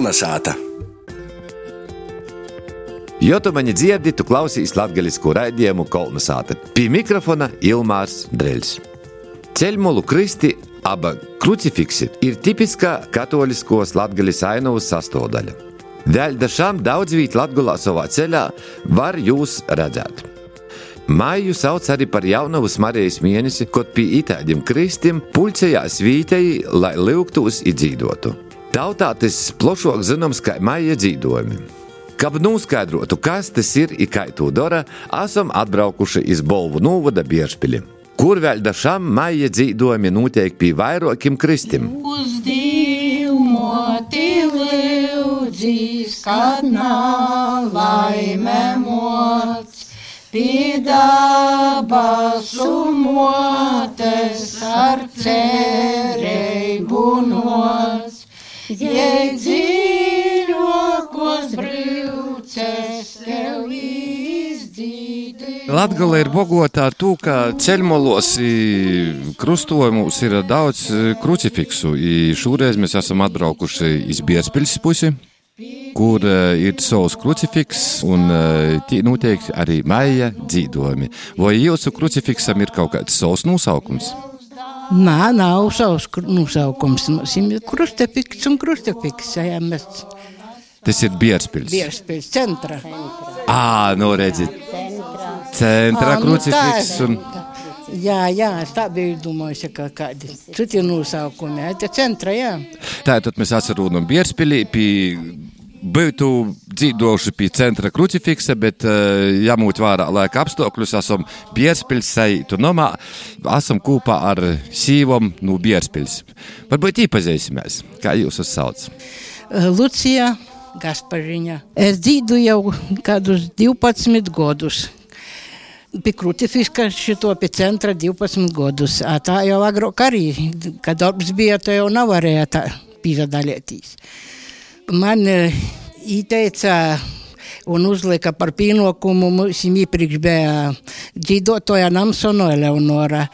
Kolnesāta! Jo tu mani dzirdi, tu klausīsi latviešu raidījumu Kolnesāta. Pie mikrofona Ilmārs Dreļs. Ceļmolu kristi aba krucifiksi ir tipiskā katoliskos latgaļas ainavas sastāvdaļa. Dēļ dažām daudz vīt latgulā savā ceļā var jūs redzēt. Māju sauc arī par jaunavas Marijas mēnesi, kad pie itāļiem kristiem pulcējās vītēji, lai lūgtos iedzīvotu. Tautā tas plašāk zināms kā maija dzīvojumi. Kab noskaidrotu, kas tas ir kā to dara, esam atbraukuši iz Bolvu novada Biežpili, kur vēl dažām maija dzīvojumi notiek pie vairākiem kristiem. Kad nav laime mots, pie dabasu motes ar cerību jei dziļākos brīvces tev izdzīti. Latgale ir bogotā to, ka ceļmolos krustojumos ir daudz e, krucifiksu. Šoreiz mēs esam atbraukuši iz Bierspils pusi, kur e, ir savs krucifiks un e, tie noteikti arī maija dzīvojumi. Vai jūsu krucifiksam ir kaut kāds savs nosaukums? Nē, nav savs nosaukums. Mums ir krustafiks un krustafiks. Jā, mēs Tas ir Bierspils. Bierspils centra. Ā, nu redzi, centrā Ā, nu krucifiks tā. un Jā, jā, es tā biju domājusi, ka kādi citi nosaukumi. Te centra, jā. Tātad mēs atcerām Bierspilī pie būtu dzīvojuši pie centra krucifiksa, bet uh, jāmūt vērā laika apstākļus. Esam Bierspils sajūtu nomā, esam kopā ar sīvom no Bierspils. Varbūt īpazīsimies, kā jūs uzsauc. Eh, Lucija Gaspariņa. Es dzīvoju jau kādus 12 gadus. Pie krucifiska šito pie centra 12 gadus. Tā jau agrāk arī, kad darbs bija, to jau nevarēja tā piedalīties. Man eh, ieteica un uzlika par pienākumu mums iepriekš bija dzīvotāja Namsona Eleonora.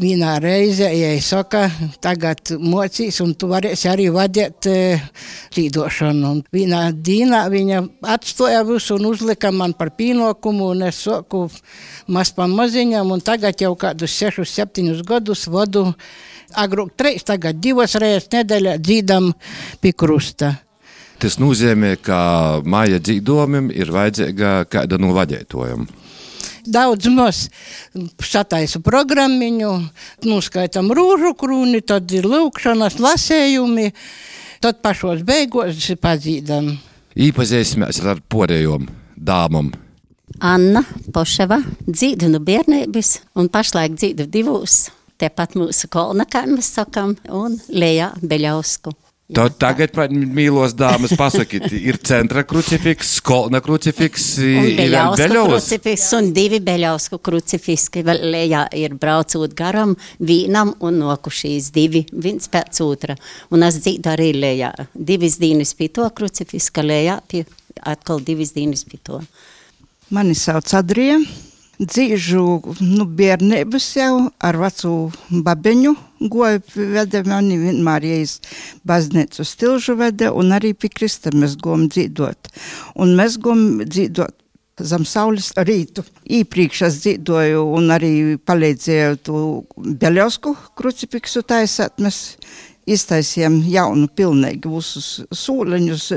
Vienā reizē, es saka, tagad mocīs, un tu varēsi arī vadīt e, dzīvošanu. Vienā dienā viņa atstoja visu un uzlika man par pienākumu, un es saku maz pa maziņam, un tagad jau kādus 6, 7 gadus vadu agrāk trīs, tagad divas reizes nedēļā dzīdam pie krusta. Tas nozīmē, ka māja dzīvojumam ir vajadzīga kāda no vadītājiem. Daudz maz sataisu programmiņu, noskaitam rūžu krūni, tad ir lūkšanas, lasējumi, tad pašos beigās pazīdam. Īpazīsimies ar porējām dāmām. Anna Poševa dzīvo no bērnības un pašlaik dzīvo divos. Tepat mūsu kolna, kā mēs sakām, un Lējā Beļausku. Tad tagad man mīlos dāmas pasakiet, ir centra krucifiks, skolna krucifiks, Un ir krucifix un divi Beļausku krucifiski. Vēl Lējā ir braucot garam vīnam un nokušīs divi, viens pēc otra. Un es dzīvo arī Lējā. Divas dienas pie to krucifiska, Lējā pie atkal divas dienas pie to. Mani sauc Adrija. Dzīvoju nu, bērnības jau ar vecu babeņu. Goju veda mani vienmēr, es baznīcu stilžu veda, un arī pie Krista mēs gojam dzīvot. Un mēs gojam dzīvot zem saules rītu. Īpriekš es dzīvoju un arī palīdzēju tu Beļausku krucifiksu taisāt. Mēs iztaisījām jaunu pilnīgi visus sūleņus,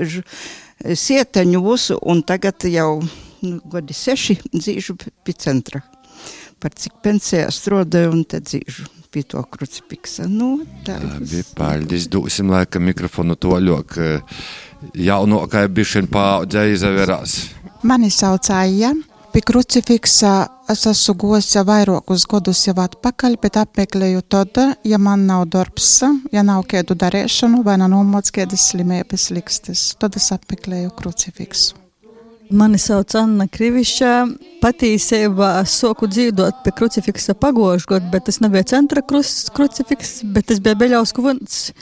sieteņu visu, un tagad jau gadi seši dzīvoju pie centra. Par cik pensijā strādāju, un tad dzīvoju pie to krucifika. Nu, tā Labi, paldies, dosim laikam mikrofonu toļok. Jaunākai bišķiņ paaudzē izavērās. Mani sauc Aija. Pie krucifiksa es esmu gojusi vairākus gadus jau atpakaļ, bet apmeklēju tad, ja man nav darbs, ja nav kādu darīšanu vai nav nomots kādas slimības likstas. Tad es apmeklēju krucifiksu. Mani sauc Anna Krivišā. Patiesībā es soku dzīvot pie krucifiksa pagošu gadu, bet tas nebija centra krus- krucifiks, bet tas bija Beļausku vunts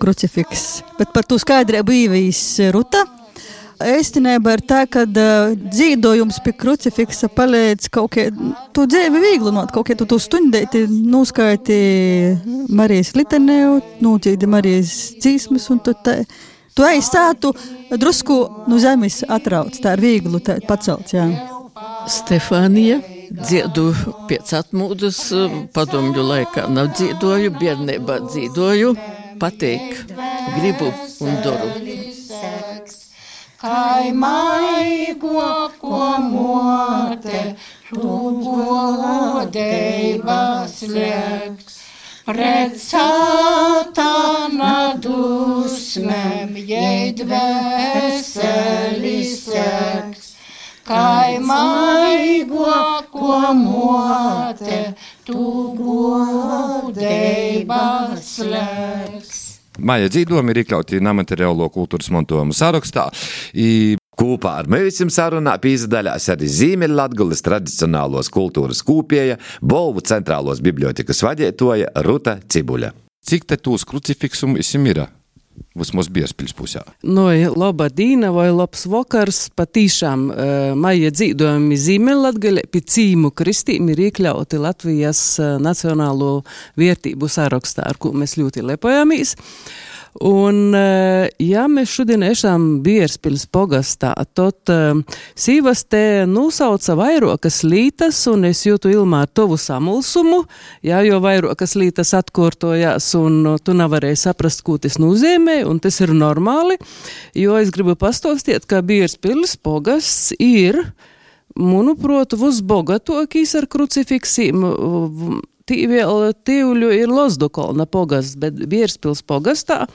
krucifiks. Bet par to skaidrību īvijas ruta. Īstenībā ir tā, ka dzīvojums pie krucifiksa palīdz kaut kādā tu dzīvi vieglinot, kaut kādā tu stundēti noskaiti Marijas litanēju, nūdzīdi Marijas dzīsmas un tu tā tu aizstātu drusku no zemes atrauc, tā ir viegli pacelt, jā. Stefānija. Dziedu pēc atmūdas, padomju laikā nav dziedoju, bērnībā dziedoju, patīk, gribu un daru. Kai maigo, ko mote, tu godības lieks. Pret satāna dusmēm, jēd veseli seks. Kai maigo, ko mote, tu godības lieks. Maija dzīvojumi ir iekļauti nemateriālo kultūras mantojuma sarakstā. Kopā ar mums sarunā pīzdaļās arī Ziemeļlatgulis tradicionālos kultūras kūpēja, Bolvu centrālos bibliotekas vadītoja Ruta Cibuļa. Cik te tūs krucifiksumu isim ir? Vismaz Bierspils pusē. No laba dīna vai labs vakars. Patīšām uh, maija dzīvojumi Zīmeļlatgaļa pie cīmu kristīm ir iekļauti Latvijas uh, nacionālo vērtību sarakstā, ar ko mēs ļoti lepojamies. Un, ja mēs šodien esam Bierspils pogastā, tad uh, sīvas te nosauca vairākas lītas, un es jūtu ilmā tovu samulsumu, jā, jo vairākas lītas atkortojās, un tu nevarēji saprast, ko tas nozīmē, un tas ir normāli, jo es gribu pastostīt, ka Bierspils pogasts ir, manuprāt, visbogatākais ar krucifiksiem Tī vēl tīvļu ir Lozdukolna pogasts, bet Bierspils pogastā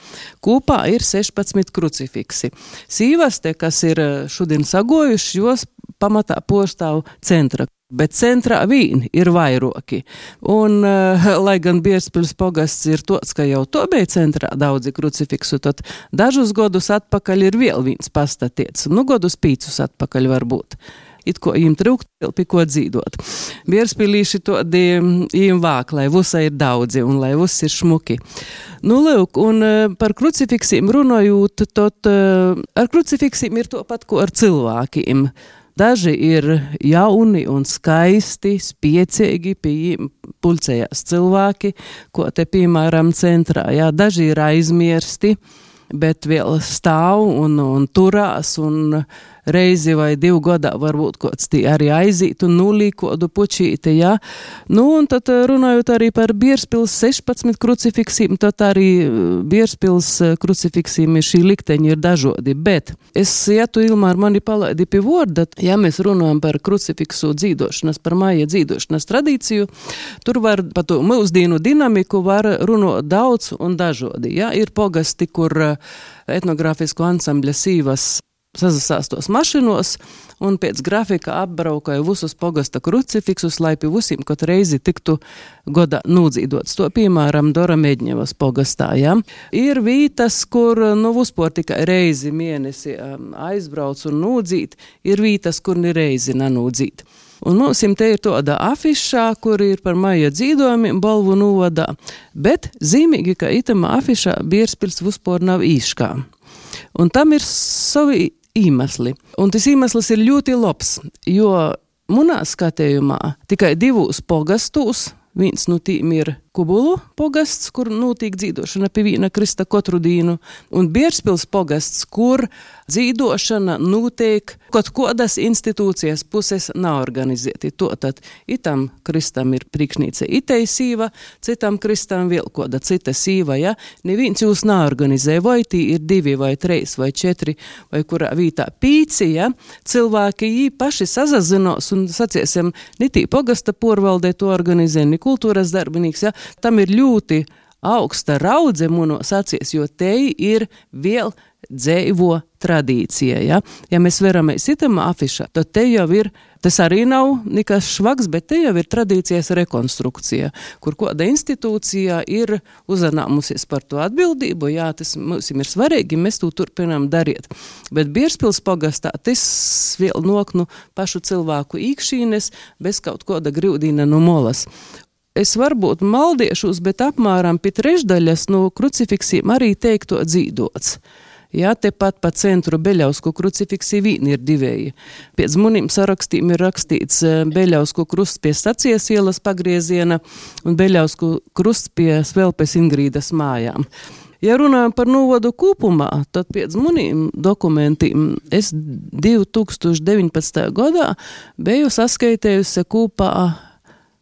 kopā ir 16 krucifiksi. Sīvaste, kas ir šodien sagojuši, jos pamatā postāv centra. Bet centrā vīni ir vairoki. Un, uh, lai gan Bierspils pogasts ir tots, ka jau to bija centrā daudzi krucifiksu, tad dažus gadus atpakaļ ir vēl viens pastatīts. Nu, gadus pīcus atpakaļ varbūt it ko viņam trūkt, pie ko dzīvot. Bierspīlīši to viņam vāk, lai vusa ir daudzi un lai vuss ir šmuki. Nu, lūk, un e, par krucifiksiem runājot, tad e, ar krucifiksiem ir to pat, ko ar cilvēkiem. Daži ir jauni un skaisti, viņiem pulcējās cilvēki, ko te, piemēram, centrā, jā, daži ir aizmirsti, bet vēl stāv un, un turās un reizi vai divu gadā varbūt kāds tī arī aiziet un nulī kodu pučīti, jā. Nu, un tad eh, runājot arī par Bierspils 16 krucifiksīm, tad arī eh, Bierspils eh, krucifiksīm ir šī likteņi ir dažodi, bet es, ja tu Ilmār mani palaidi pie vorda, ja mēs runājam par krucifiksu dzīdošanas, par māja dzīdošanas tradīciju, tur var par to mūsdienu dinamiku var runāt daudz un dažodi, jā. Ir pogasti, kur etnogrāfisko ansambļa sīvas sazasās tos mašinos un pēc grafika apbraukoja visus pogasta krucifiksus, lai pie visiem kaut reizi tiktu goda nūdzīdots. To, piemēram, Dora Medņevas pogastā, ja? Ir vītas, kur, nu, vispār tikai reizi mēnesi um, aizbrauc un nūdzīt, ir vītas, kur ni reizi nanūdzīt. Un mums te ir tāda afišā, kur ir par maija dzīvojumiem balvu novadā, bet zīmīgi, ka itamā afišā Bierspils vispār nav īškā. Un tam ir savi iemesli. Un tas iemesls ir ļoti labs, jo manā skatījumā tikai divos pogastos, viens no tiem ir Kubulu pogasts, kur notiek dzīvošana pie viena krista katru dienu, un Bierspils pogasts, kur dzīvošana notiek kaut kādas institūcijas puses nav organizēti. To tad itam kristam ir priekšnīca itei sīva, citam kristam vēl kāda cita sīva, ja? Neviens jūs neorganizē, vai tī ir divi vai treis vai četri, vai kurā vītā pīci, ja? Cilvēki jī paši sazazinos un saciesim, ne tī pogasta porvaldē to organizē, ne kultūras darbinīgs, ja? Tam ir ļoti augsta raudze monos acīs, jo te ir vēl dzēvo tradīcija. Ja, ja mēs veramies itam afišā, tad te jau ir, tas arī nav nekas švaks, bet te jau ir tradīcijas rekonstrukcija, kur kāda institūcija ir uzanāmusies par to atbildību, jā, tas mums ir svarīgi, mēs to turpinām darīt. Bet Bierspils pogastā tas vēl nok nu pašu cilvēku īkšīnes bez kaut kāda grūdīna no molas es varbūt maldiešos, bet apmēram pie trešdaļas no krucifiksiem arī teikto dzīdots. Jā, tepat pa centru Beļausku krucifiksi vīni ir divēji. Pēc munim sarakstiem ir rakstīts eh, Beļausku krusts pie stacijas ielas pagrieziena un Beļausku krusts pie Svelpes Ingrīdas mājām. Ja runājam par novadu kopumā, tad pēc maniem dokumentiem es 2019. gadā biju saskaitējusi kopā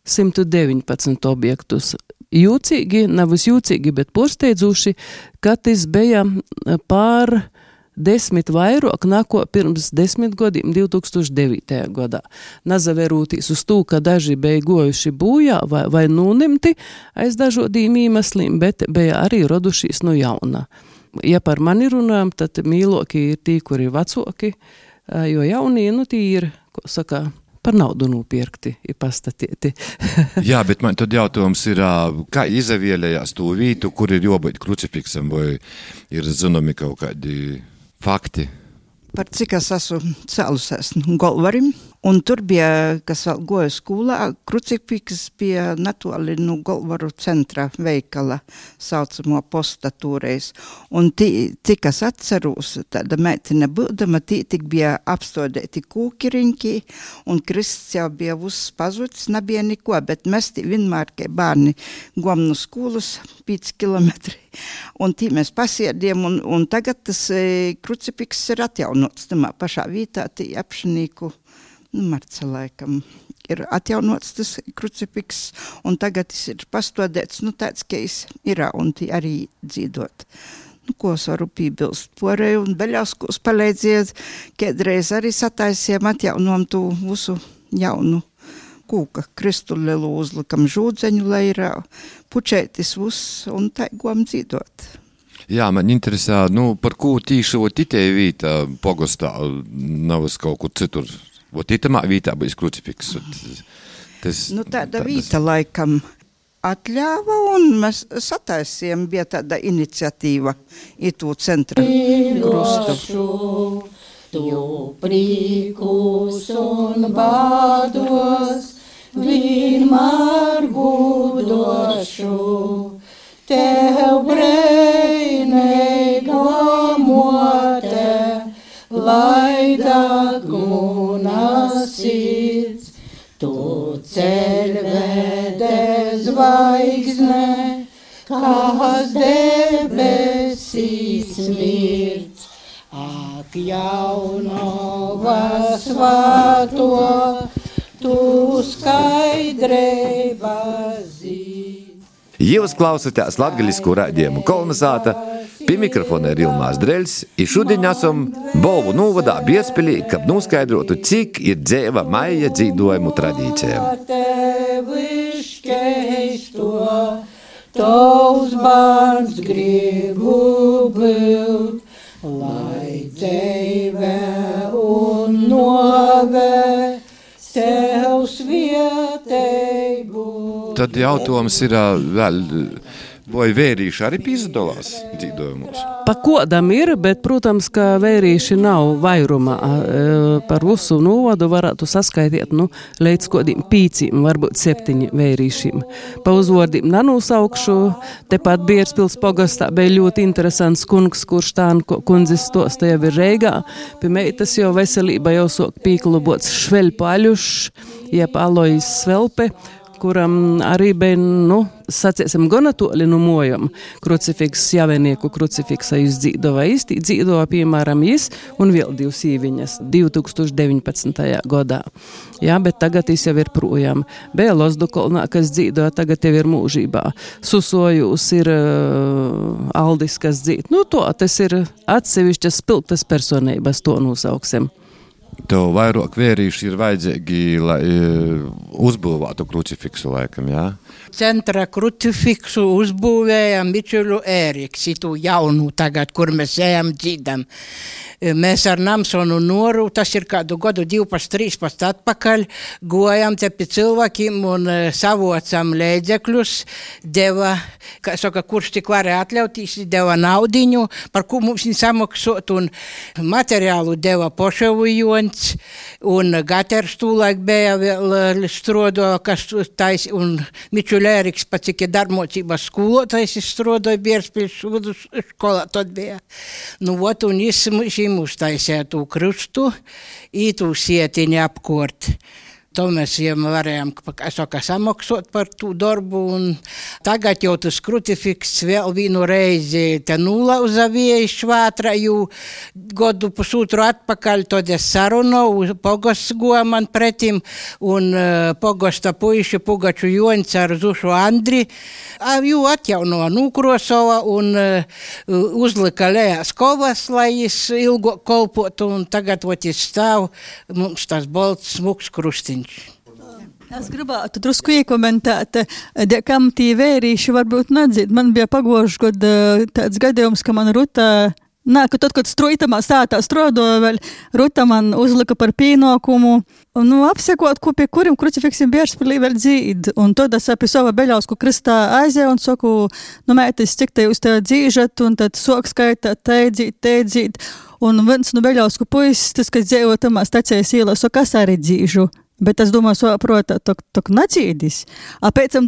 119 objektus. Jūcīgi, nav jūcīgi, bet porsteidzuši, ka tas bija pār desmit vairāk nāko pirms desmit gadiem, 2009. gadā. Nazavērūtīs uz to, ka daži bija gojuši bojā vai, vai nūnemti aiz dažādiem iemesliem, bet bija arī radušies no jauna. Ja par mani runājam, tad mīloki ir tie, kuri ir vecāki, jo jaunie, nu, tie ir, ko saka, par naudu nopirkti, ir pastatīti. Jā, bet man tad jautājums ir, kā izvēlējās to vietu, kur ir jābūt krucifiksam, vai ir zināmi kaut kādi fakti? Par cik es esmu cēlusies no Golvarim, un tur bija, kas vēl goja skolā, krucifiks bija netoli no Golvaru centra veikala, saucamo postatūreiz. Un tī, cik es atceros, tāda meitene būdama, tī tik bija apstādēti kūkiriņķi, un Krists jau bija uzpazuts, nebija neko, bet mēs tī vienmēr, kā bērni, gom no skolas 5 kilometri. Un tī mēs pasiediem, un, un tagad tas e, krucifiks ir atjaunots tamā pašā vietā, tī apšanīku, nu, marca laikam. Ir atjaunots tas krucifiks, un tagad tas ir pastodēts, nu, tāds, ka es ir, un arī dzīdot. Nu, ko es varu piebilst? Porēju un beļauskus palīdziet, kādreiz arī sataisiem atjaunom tu visu jaunu kūka kristulelu uzlikam žūdzeņu leirā, pučētis us un taigom dzīdot. Jā, man interesē, nu, par ko tīši vot itē vītā pogostā, nav es kaut kur citur. Vot itamā vītā būs krucifiks. Tas, nu, tāda vīta laikam atļāva un mēs sataisījām, bija tāda iniciatīva itu centra krustu. Tu prīkus un bādos, vienmēr gudošu, tev breinīga mote, lai daguna sirds, tu ceļvede zvaigzne, kas debesīs mirds. Ak, jaunova svato, tu skaidrība zīd. Jūs klausāties Latvijas rādījumu kolonizāta, pie mikrofona ir Ilmārs Dreļs, un šodien esam Bolvu novadā Biespēlī, kad noskaidrotu, cik ir dzēva maija dzīvojumu tradīcijām. Tavs bērns gribu būt, lai dzīve un nove tev svieteibu. Tad jautājums ir vēl, vai vērīši arī piedalās dzīvojumos? Pa kodam ir, bet, protams, ka vērīši nav vairumā. E, Par visu novadu varētu saskaitīt, nu, līdz kodiem pīcīm, varbūt septiņi vērīšiem. Pa uzvārdiem nanosaukšu, tepat Bierspils pogastā bija ļoti interesants kungs, kurš tā kundzes stosta jau ir Reigā. Pie meitas jau veselība jau sok pīklubots šveļpaļuš, jeb alojas svelpe kuram arī bija, nu, toli no mojam. Krucifiks, jāvienieku krucifiksa izdzīdova īsti, dzīdova, piemēram, jis un vēl divas īviņas 2019. gadā. Jā, bet tagad jis jau ir projām. Bija Losdukolnā, kas dzīdoja, tagad jau ir mūžībā. Susojūs ir uh, Aldis, kas dzīd. Nu, to, tas ir atsevišķas spilgtas personības, to nosauksim. Tev vairāk vērīši ir vajadzīgi, lai e, uzbūvētu krucifiksu laikam, jā? Centra krucifiksu uzbūvēja Mičulu Ēriks, itu jaunu tagad, kur mēs ejam dzīdam. Mēs ar Namsonu Noru, tas ir kādu gadu 12, 13 atpakaļ, gojam te pie cilvēkiem un e, savocam lēdzekļus, deva, kā saka, kurš tik varēja atļautīs, deva naudiņu, par ko mums viņi samaksot, un materiālu deva Poševujons, un Gaters tūlaik bija vēl strodo, kas tais, un Mičiuleriks patikė dar motyvas kuotais, jis atrodo, bierspilšūdus škola todbėja. Nu, vat, unis žymus taisėtų krustų, įtų sietinį apkort. To mēs viņam varējām samaksāt par to darbu. tagad jau tas krucifiks vēl vienu reizi te nulauza vieja švātra, jo godu pusotru atpakaļ tad es sarunu, pogosts goja man pretim, un uh, pogosta puiši Pugaču Joņs ar Zušu Andri, jū atjauno Nūkrosova un uh, uzlika lējās kovas, lai jis ilgo kolpotu, un tagad ot jis stāv, mums tas bolts smuks krustiņš. Es gribētu drusku iekomentēt, de, kam tie vērīši varbūt nedzird. Man bija pagojuši gad tāds gadījums, ka man ruta Nē, ka tad, kad strūtamā stātā strādāja, vēl Ruta man uzlika par pienākumu, nu, apsekot, ko pie kuriem krucifiksiem bieži spēlī vēl dzīd. Un tad es apie savu beļausku kristā aizēju un saku, nu, mētis, cik te jūs te dzīžat, un tad sok skaitā, te dzīd, te dzīd. Un viens no beļausku puisis, tas, kas dzīvo tamā stacijas ielā, saka, kas arī dzīžu. Bet es domāju, saprot, tok, tok nacīdis. A pēc tam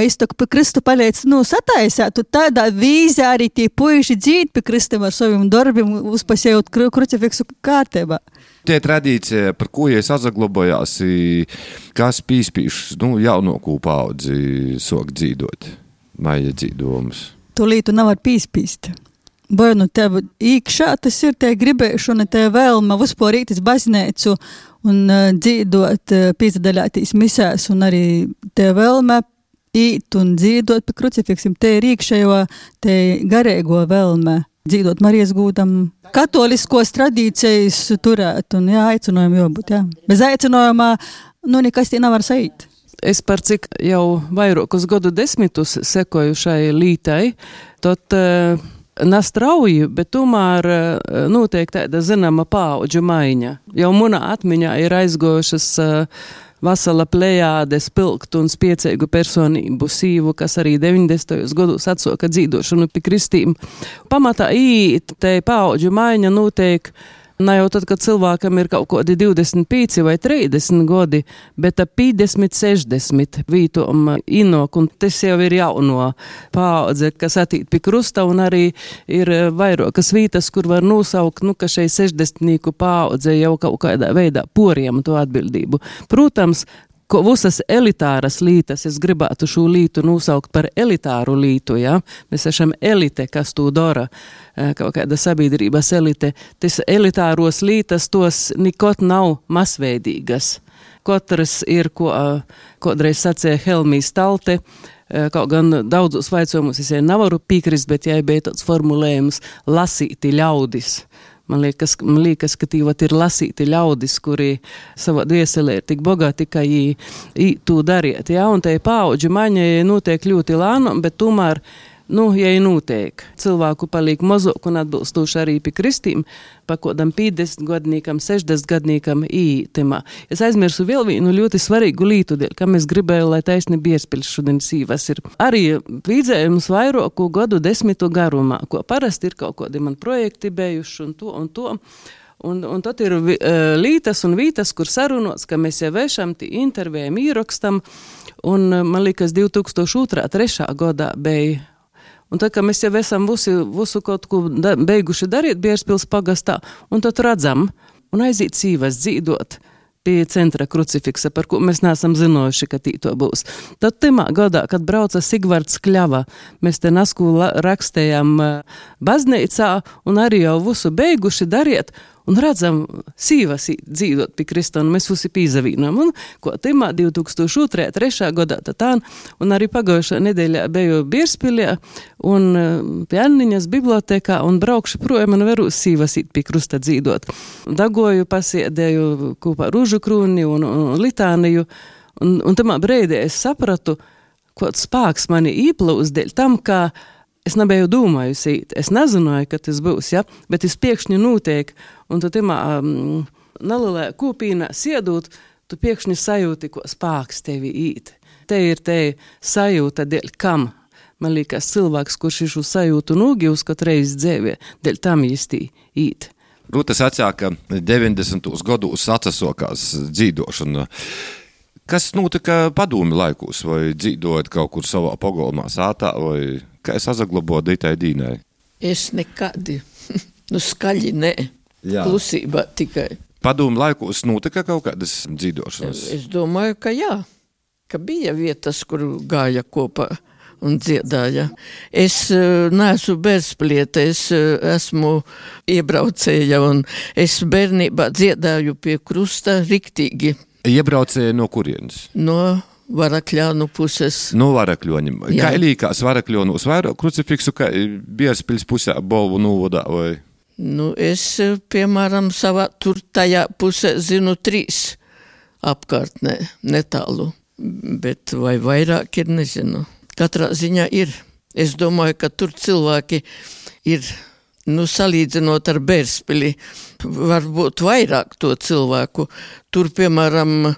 es tok pie Kristu paliec, nu, sataisētu tādā vīzē arī tie puiši dzīt pie Kristam ar saviem darbiem, uzpasējot kru, krucifiksu kārtībā. Tie tradīcija, par ko es atzaglabājās, kas pīspīš, nu, jaunāko paudzi sok dzīdot, maija dzīdomus. Tu lītu nevar pīspīst. Vai nu tev iekšā tas ir tie gribēšana, tie vēlme vispār rītis baznīcu un uh, dzīvot, uh, piedalīties misēs, un arī te vēlme īt un dzīvot pie krucifiksim, te ir iekšējo, te garīgo vēlme dzīvot Marijas gūdam, katoliskos tradīcijas turēt, un jā, aicinājumu jābūt, jā. Bez aicinājumā, nu, nekas tie nevar sajūt. Es par cik jau vairākus gadu desmitus sekoju šai lītai, tad uh, nestrauji, bet tomēr eh, notiek tāda zināma paudžu maiņa. Jau manā atmiņā ir aizgojušas uh, vesela plējāde spilgtu un spiecīgu personību sīvu, kas arī 90. gados atsoka dzīvošanu pie kristīm. Pamatā īt, te paudžu maiņa notiek. Ne jau tad, kad cilvēkam ir kaut kādi 25 vai 30 gadi, bet ap 50, 60 vītom inok, un tas jau ir jauno paudze, kas atīt pie krusta, un arī ir vairākas vītas, kur var nosaukt, nu, ka šai 60 paudze jau kaut kādā veidā poriem to atbildību. Protams, ko visas elitāras lītas, es gribētu šo lītu nosaukt par elitāru lītu, ja? Mēs esam elite, kas to dara, kaut kāda sabiedrības elite. Tas elitāros lītas tos nikot nav masveidīgas. Katrs ir, ko kādreiz sacīja Helmijas Talte, Kaut gan daudzos vaicojumus es nevaru piekrist, bet jai bija tāds formulējums - lasīti ļaudis. Man liekas, man liekas ka tie ir lasīti ļaudis, kuri savā dvēselē ir tik bagāti, ka viņi to dariet. Ja? Un te paudžu maiņa notiek ļoti lēnām, bet tomēr Nu, ja ir notiek, cilvēku paliek mazāk un atbilstoši arī pie kristīm, pa kodam 50 gadniekam, 60 gadniekam ītemā. Es aizmirsu vēl vienu ļoti svarīgu dēļ, kam es gribēju, lai taisni biespils šodien sīvas ir. Arī vīdzējums vairāku gadu desmitu garumā, ko parasti ir kaut kādi man projekti bijuši un to un to. Un, un tad ir uh, lītas un vītas, kur sarunots, ka mēs jau vēršam, intervējam, īrakstam. Un man liekas, 2002. 3. gadā bija Un tad, kad mēs jau esam visu, visu kaut ko da, beiguši darīt Bierspils pagastā, un tad redzam, un aiziet sīvas dzīdot pie centra krucifiksa, par ko mēs neesam zinojuši, ka tī to būs. Tad timā gadā, kad brauca Sigvards Kļava, mēs te nasku rakstējām baznīcā un arī jau visu beiguši dariet, un redzam, sīvas dzīvot pie Krista, un mēs visi pīzavīnam. Un, ko timā 2002. 3. gadā tā, un arī pagājušā nedēļā biju Bierspilē, un pie Anniņas bibliotekā, un braukšu projām, un varu sīvas pie Krusta dzīvot. Dagoju, pasiedēju kopā Rūžu krūni un, un Litāniju, un, un tamā brīdī es sapratu, kāds spēks mani īplūst dēļ tam, ka Es nebiju domājusi, es nezināju, ka tas būs, ja? bet es pēkšņi notiek, un tu timā um, nelielā kūpīnā siedot, tu pēkšņi sajūti, ko spēks tevi īt. Te ir te sajūta, dēļ kam. Man liekas, cilvēks, kurš šo sajūtu nogījus katru reizi dzīvē, dēļ tam īsti īt. Rūta sacīja, ka 90. gados atsasokās dzīvošana. Kas notika padomi laikos, vai dzīvojot kaut kur savā pagalmā, sātā, vai kā es saglabāju Dītai Dīnai? Es nekad, nu skaļi nē, klusībā tikai. Padomu laikos notika kaut kādas dzīvošanas? Es domāju, ka jā, ka bija vietas, kur gāja kopā un dziedāja. Es uh, neesmu bērnsplieta, es uh, esmu iebraucēja, un es bērnībā dziedāju pie krusta riktīgi. Iebraucēja no kurienes? No Varakļānu puses. No varakļoņiem. Kā līkās varakļonu uz vairāk krucifiksu, kā Bierspils pusē bolvu nūvodā vai? Nu, es, piemēram, savā tur tajā pusē zinu trīs apkārtnē, netālu, bet vai vairāk ir, nezinu. Katrā ziņā ir. Es domāju, ka tur cilvēki ir, nu, salīdzinot ar Bērspili, varbūt vairāk to cilvēku. Tur, piemēram,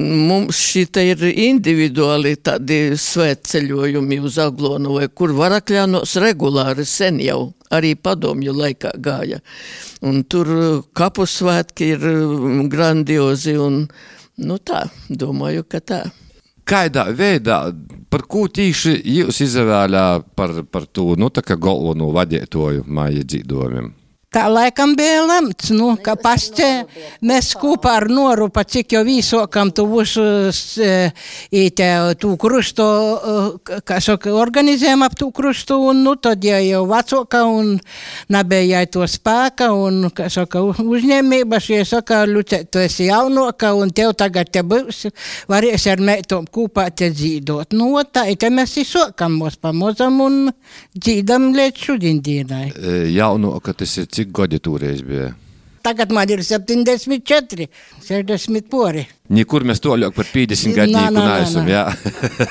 Mums šī ir individuāli tādi svētceļojumi uz Aglonu, vai kur varakļānos regulāri sen jau, arī padomju laikā gāja. Un tur kapu svētki ir grandiozi un, nu tā, domāju, ka tā. Kādā veidā, par ko tīši jūs izvēlējāt par, par to, nu, galveno vadītoju māja dzīvojumiem? Tā laikam bija lemts, nu, ka pasķē mēs kopā ar Noru, pa cik jau vīsokam tu visus īte tū krustu, kā saka, organizējam ap tū krustu, un, nu, tad ja jau vecoka un nebija jai to spēka, un, kā saka, uzņēmība, šie saka, Luce, tu esi jaunoka, un tev tagad te būs, varēsi ar meitom kopā te dzīdot. Nu, tā, te mēs izsokam mūs pamozam un dzīdam līdz šodien dienai. Jaunoka, tas ir cik cik gadi toreiz bija? Tagad man ir 74, 60 pori. Nekur mēs to ļauk par 50 gadnieku neesam, jā.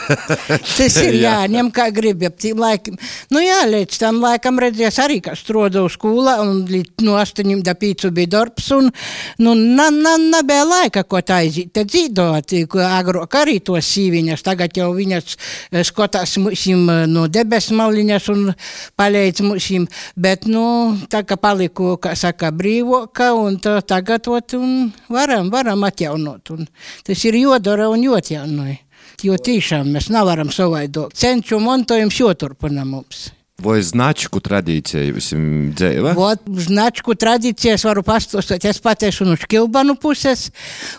Tas ir jā, ņem kā gribi, ap tīm laikam. Nu jā, līdz tam laikam redzēs arī, ka strodu skolā, un līdz no 8 da 5 bija darbs, un, nu, na, na, nebija laika, ko tā aiziet, te dzīdot, agrok arī tos sīviņas, tagad jau viņas skotās mūsim no debes maliņas un palīdz mūsim, bet, nu, tā kā paliku, kā saka, brīvoka, un tā, tagad, ot, un varam, varam atjaunot. Un, Tas ir jodara un jotjānoja. Jo tiešām mēs nevaram savaidot. Cenču montojums joturpina mums. Vai značku tradīcija dzīve? Vot, značku tradīcijas varu pastāstīt. Es patiešu no Škilbanu puses,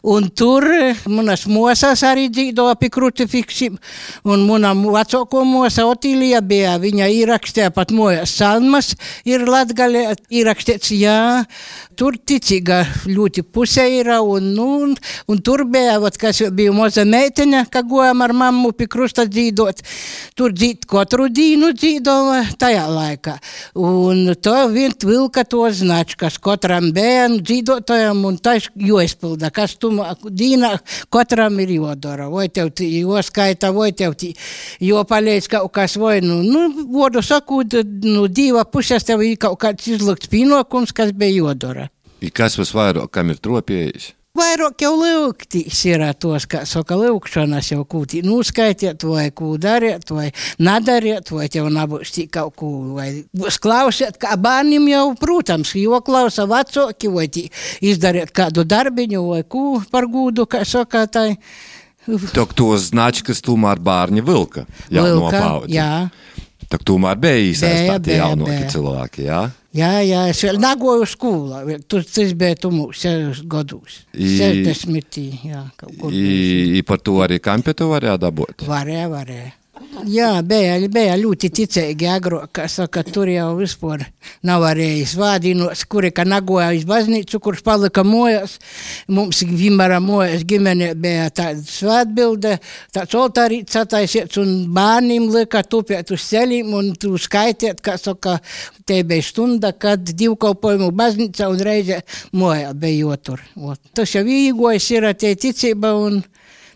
un tur manas mosas arī dzīvoja pie krucifiksiem. Un mana vecāko mosa Otīlija bija, viņa ierakstīja pat mojas salmas, ir latgalē ierakstīts, jā, tur ticīga ļoti puse ir, un, nu, un, un tur bija, vat, kas bija moza meiteņa, ka gojam ar mammu pie krusta dzīvot. Tur dzīt katru dienu dzīvoja tajā laikā. Un to vien vilka to značkas katram bērnu dzīvotājam un tas jāizpilda, kas tu dīnā katram ir jodara. Vai tev joskaita, vai tev jopaliec kaut kas, vai, nu, nu, vodu sakot, nu, diva puses tev ir kaut kāds izlukts pienākums, kas bija jodara. I kas visvairāk, kam ir tropējis? Vairāk jau lūgtīs ir tos, kā saka, lūgšanas jau kūtī nuskaitiet, vai ko dariet, vai nedariet, vai tev nebūs tik kaut ko, vai būs klausiet, kā bērniem jau, protams, jo klausa vecāki, vai izdariet kādu darbiņu, vai ko par gūdu, kā saka, tai. Tok tos značkas tomēr bārņi vilka, jā, vilka, no paudzi. Jā. Tak tomēr bija īsaistāti jaunoki cilvēki, jā? Jā, jā, es vēl nagoju skolā, tur tas bija tumūs gados. I, 60, jā, kaut kur. I, i par to arī kampetu varēja dabūt? Varēja, varēja. Jā, bija, bija ļoti ticīgi agrāk, ka saka, tur jau vispār nav arī svādinos, kuri, ka nagoja iz baznīcu, kurš palika mojās. Mums vienmēr mojās ģimene bija tāda svētbilde, tāds oltārīts attaisiets un bērniem lika tupēt uz ceļiem un tu skaitiet, ka saka, te bija stunda, kad divkalpojumu baznīca un reize mojā bija jotur. Tas jau īgojas ir tie ticība un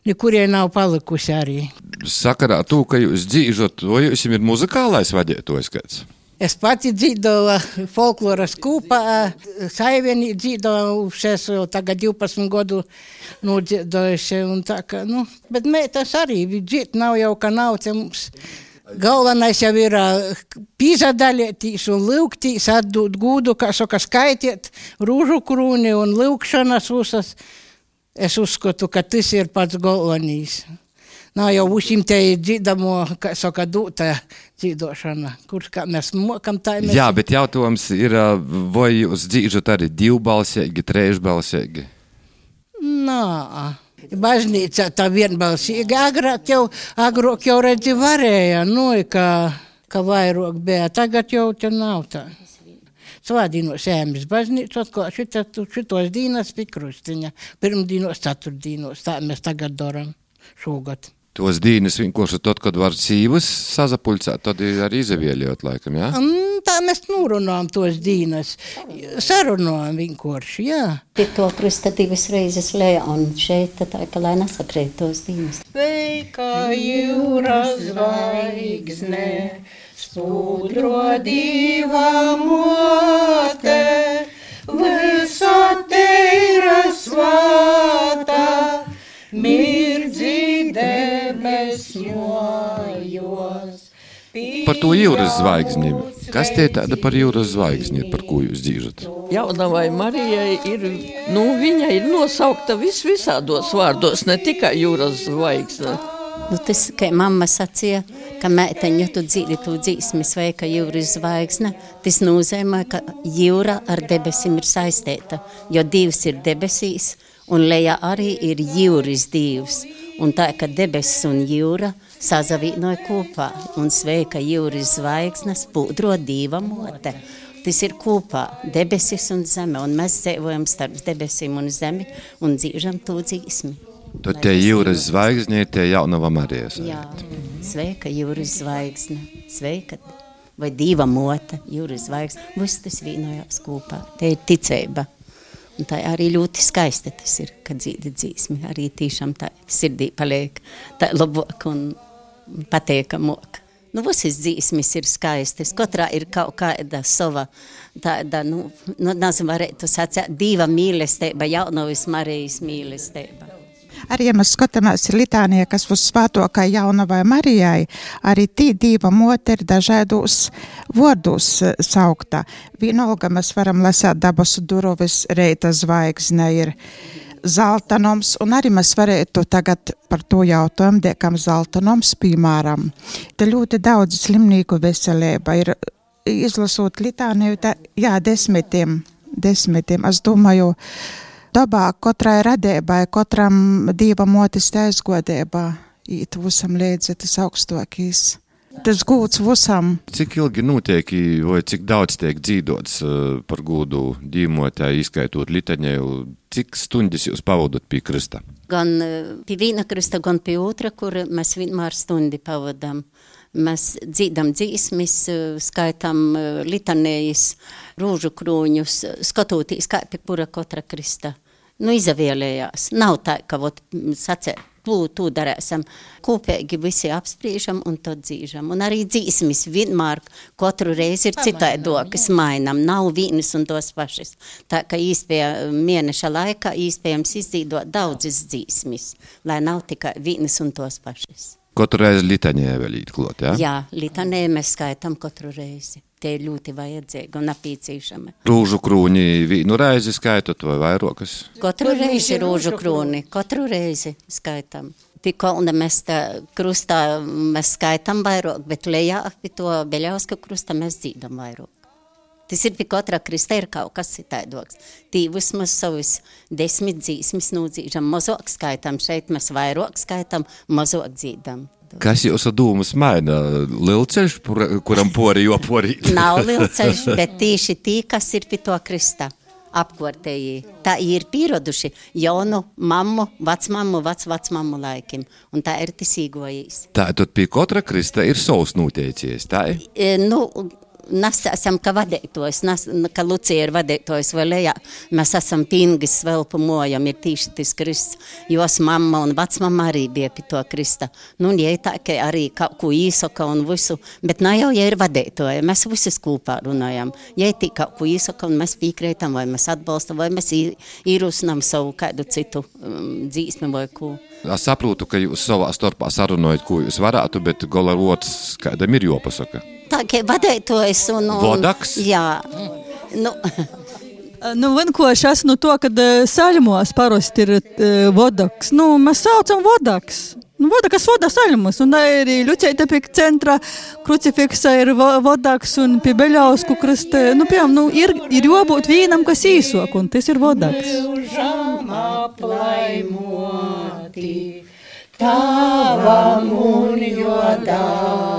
nekurien nav palikusi arī. Sakarā to, ka jūs dzīvojat, vai jums ir muzikālais vadītājs kāds? Es pati dzīvoju folkloras kūpā, saivienī dzīvoju, šes tagad 12 gadu nodzīvojuši, un tā kā, nu, bet meitas arī, dzīt nav jau, ka nav te mums. Galvenais jau ir pīzadaļieties un lūgtīs, atdot gūdu, kā saka, skaitiet rūžu krūni un lūkšanas visas. Es uzskatu, ka tas ir pats galvenais. Nav jau te dzirdamo, kā saka, dūta dzīvošana, kurš kā mēs mokam tā. Mēs... Jā, bet jautājums ir, vai jūs dzīvojat arī divbalsīgi, trešbalsīgi? Nā. Baznīcā tā vienbalsīgi. Agrāk jau, agrāk jau redzi varēja, nu, ka, ka vairāk bija. Tagad jau te nav tā. Svādīnos ēmas baznīcu, atkal šita, šitos dīnas pie krustiņa. Pirmdīnos, ceturtdīnos, tā mēs tagad daram šogad. Tos dīnes vienkārši tad, kad var cīvas sazapulcēt, tad ir arī izavieļot laikam, jā? Mm, tā mēs nurunājam tos dīnas. Sarunājam vienkārši, jā. Pie to krusta divas reizes lejā, un šeit tā ka lai nesakrēt tos dīnas. Sveika jūras zvaigzne, spūdro diva mote, visa teira svāta, mirdzi debesņojos. Par to jūras zvaigzni. Kas tie tāda par jūras zvaigzni, par ko jūs dzīžat? Jaunavai Marijai ir, nu, viņa ir nosaukta vis visādos vārdos, ne tikai jūras zvaigzne. Nu, tas, kā mamma sacīja, ka meiteņu tu dzīvi tu dzīsmi sveika jūras zvaigzne, tas nozīmē, ka jūra ar debesim ir saistīta, jo divs ir debesīs, un lejā arī ir jūras divs. Un tā, ka debesis un jūra sazavīnoja kopā, un sveika jūras zvaigznes pūdro diva mote. Tas ir kopā debesis un zeme, un mēs dzīvojam starp debesīm un zemi, un dzīžam to dzīsmi. Tad tie jūras zvaigzņi ir tie jaunava Marijas. Jā, sveika jūras zvaigzne, sveika vai diva mote, jūras zvaigzne, viss tas vīnojās kopā. Te ir ticība. Un tā arī ļoti skaisti tas ir, kad dzīvi dzīsmi. Arī tiešām tā sirdī paliek tā labāk un patīkamāk. Nu, visas dzīsmes ir skaistas. Katrā ir kaut kāda sava, tāda, nu, nu nezinu, varētu sacīt, diva mīlestība, jaunavis Marijas mīlestība. Arī, ja mēs skatāmies litānijā, kas uz svētokā jaunavai Marijai, arī tī diva mote ir dažādos vārdos saukta. Vienalga mēs varam lasīt dabasu durovis, reita zvaigzne ir zeltanoms, un arī mēs varētu tagad par to jautājumu, dēkam zeltanoms, piemēram. Te ļoti daudz slimnīku veselība ir izlasot litāniju, tā, jā, desmitiem, desmitiem. Es domāju, dabā katrai radībai, katram dieva motis aizgodībā, īt visam līdzi tas augstākais. Tas gūts visam. Cik ilgi notiek, vai cik daudz tiek dzīvots uh, par gūdu dīmotē, izskaitot litaņēju, cik stundas jūs pavadat pie krista? Gan uh, pie viena krista, gan pie otra, kur mēs vienmēr stundi pavadām. Mēs dzīdam dzīsmis, uh, skaitam litanējas, rūžu krūņus, skatoties, kā pie kura katra krista. Nu, izavēlējās. Nav tā, ka, vot, sacēt, to, to darēsim. Kopīgi visi apspriežam un to dzīžam. Un arī dzīsmis vienmēr katru reizi ir citaidokas mainam. Nav vienas un tos pašas. Tā ka īspēja mēneša laikā īspējams izdzīdot daudzas dzīsmis, lai nav tikai vienas un tos pašas. Katru reizi litanē vēl īklot, jā? Jā, litanē mēs skaitam katru reizi. Tie ir ļoti vajadzīgi un nepieciešami. Rūžu krūni vienu reizi skaitot vai vairākas? Katru reizi rūžu krūni, katru reizi skaitam. Pie kalna mēs tā krustā mēs skaitam vairāk, bet lejā pie to Beļauska krusta mēs dzīdam vairāk. Tas ir pie katra krista ir kaut kas citaidoks. Tī vismaz savus desmit dzīsmis nūdzīžam, mazāk skaitam, šeit mēs vairāk skaitam, mazāk dzīdam. Kas jūsu dūmus maina? Lielceļš, kuram pori jopori? Nav lielceļš, bet tieši tī, kas ir pie to krista apkārtēji. Tā ir pieraduši jaunu mammu, vecmammu, vecvecmammu laikim, un tā ir tisīgojīs. Tā tad pie katra krista ir savs noteicies, tā ir? E, nu, Mēs esam kā vadītājs, kā Lucija ir vadītājs vai lejā. Mēs esam pingis vēl pa mojam, ir tīši tas Kristus. Jos mamma un vecmamma arī bija pie to Krista. Nu, un jai tā, ka arī kaut ko īsaka un visu, bet nav jau, ja ir vadītāja, mēs visi kopā runājam. Jai tī kaut ko īsaka un mēs piekrītam, vai mēs atbalstam, vai mēs īrusinām savu kādu citu um, dzīsmi vai ko. Es saprotu, ka jūs savā starpā sarunājat, ko jūs varētu, bet gola otrs kādam ir jopasaka. Tā kā vadītājs un, un... Vodaks? Jā. Nu. Nu, vienkārši esmu no to, ka saļumos parasti ir vodaks. Nu, mēs saucam vodaks. Nu, vodakas voda saļumus, un arī Ļuķeita pie centra krucifiksa ir vodaks, un pie Beļausku krasta, nu, piemēram, nu, ir, ir jābūt vienam, kas īsok, un tas ir vodaks. Tavam un jodalam,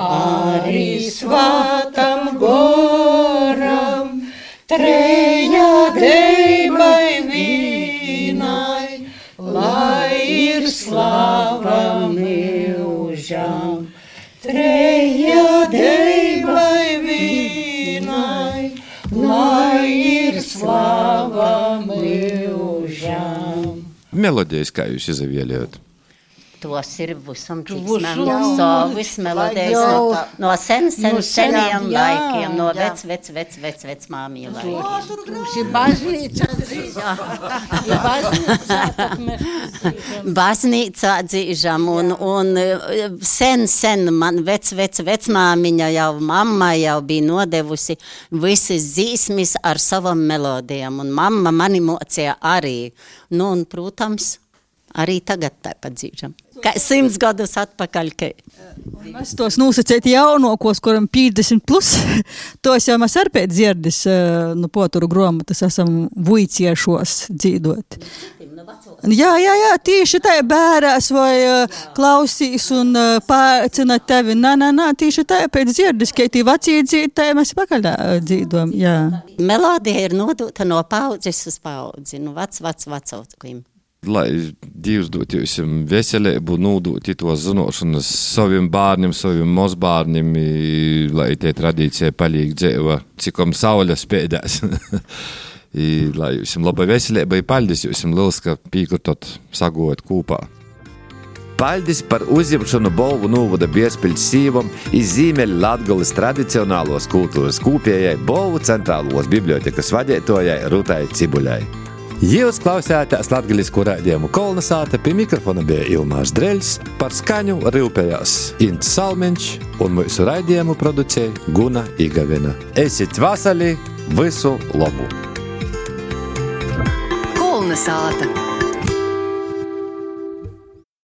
Ари сватам горам, Treia deibai vinai, Lai ir slava mūžam. Treia deibai vinai, Lai ir slava mūžam. Мелодия искаюсь и завелиет. Tos ir visam- savus melodijas no, no sen, sen, No seniem jā, laikiem, no jā. vec, vec, vec, vec, vec māmija laikiem. Mums ir baznīca. Ir baznīca, dzīžam, un, un sen, sen man vec, vec, vecmāmiņa jau mamma jau bija nodevusi visas dzīsmis ar savam melodijām, un mamma mani mocīja arī. Nu, un, protams, arī tagad tāpat dzīžam. Kā simts gadus atpakaļ, ka Mēs tos nosacījām jaunākos, kuram 50 plus. tos jau mēs arī pēc dzirdis, eh, nu, poturu grāmatas esam vuiciešos dzīvot. Jā, jā, jā, tieši tā, bērās vai uh, klausīs un uh, pārcina tevi. Nē, nē, nē, tieši tā, pēc dzirdis, ka tī vecie dzīvotāji mēs pakaļ dzīvojam. Melodija ir nodota no paudzes uz paudzi, nu, vec, vec, vecaukiem. Lai Dievs dot jums veselību, nodot to zināšanas saviem bērniem, saviem mazbērniem, lai tie tradīcija paliek dzīva, cikom saule spēdēs. I lai jums laba veselība, i paldies jums liels, ka pīkotot sagot kopā. Paldies par uzņemšanu balvu novada Bierspils sīvam izzīmēļ Latgolas tradicionālos kultūras kūpējai balvu centrālos bibliotekas vadētojai Rutai Cibuļai. Jūs klausāties Latvijas raidījumu kolonizāta, pie mikrofona bija Ilmārs Dreļs, par skaņu rūpējās Ints Salmiņš un mūsu raidījumu producēja Guna Igavina. Esiet vasali, visu labu! Kolna sāta.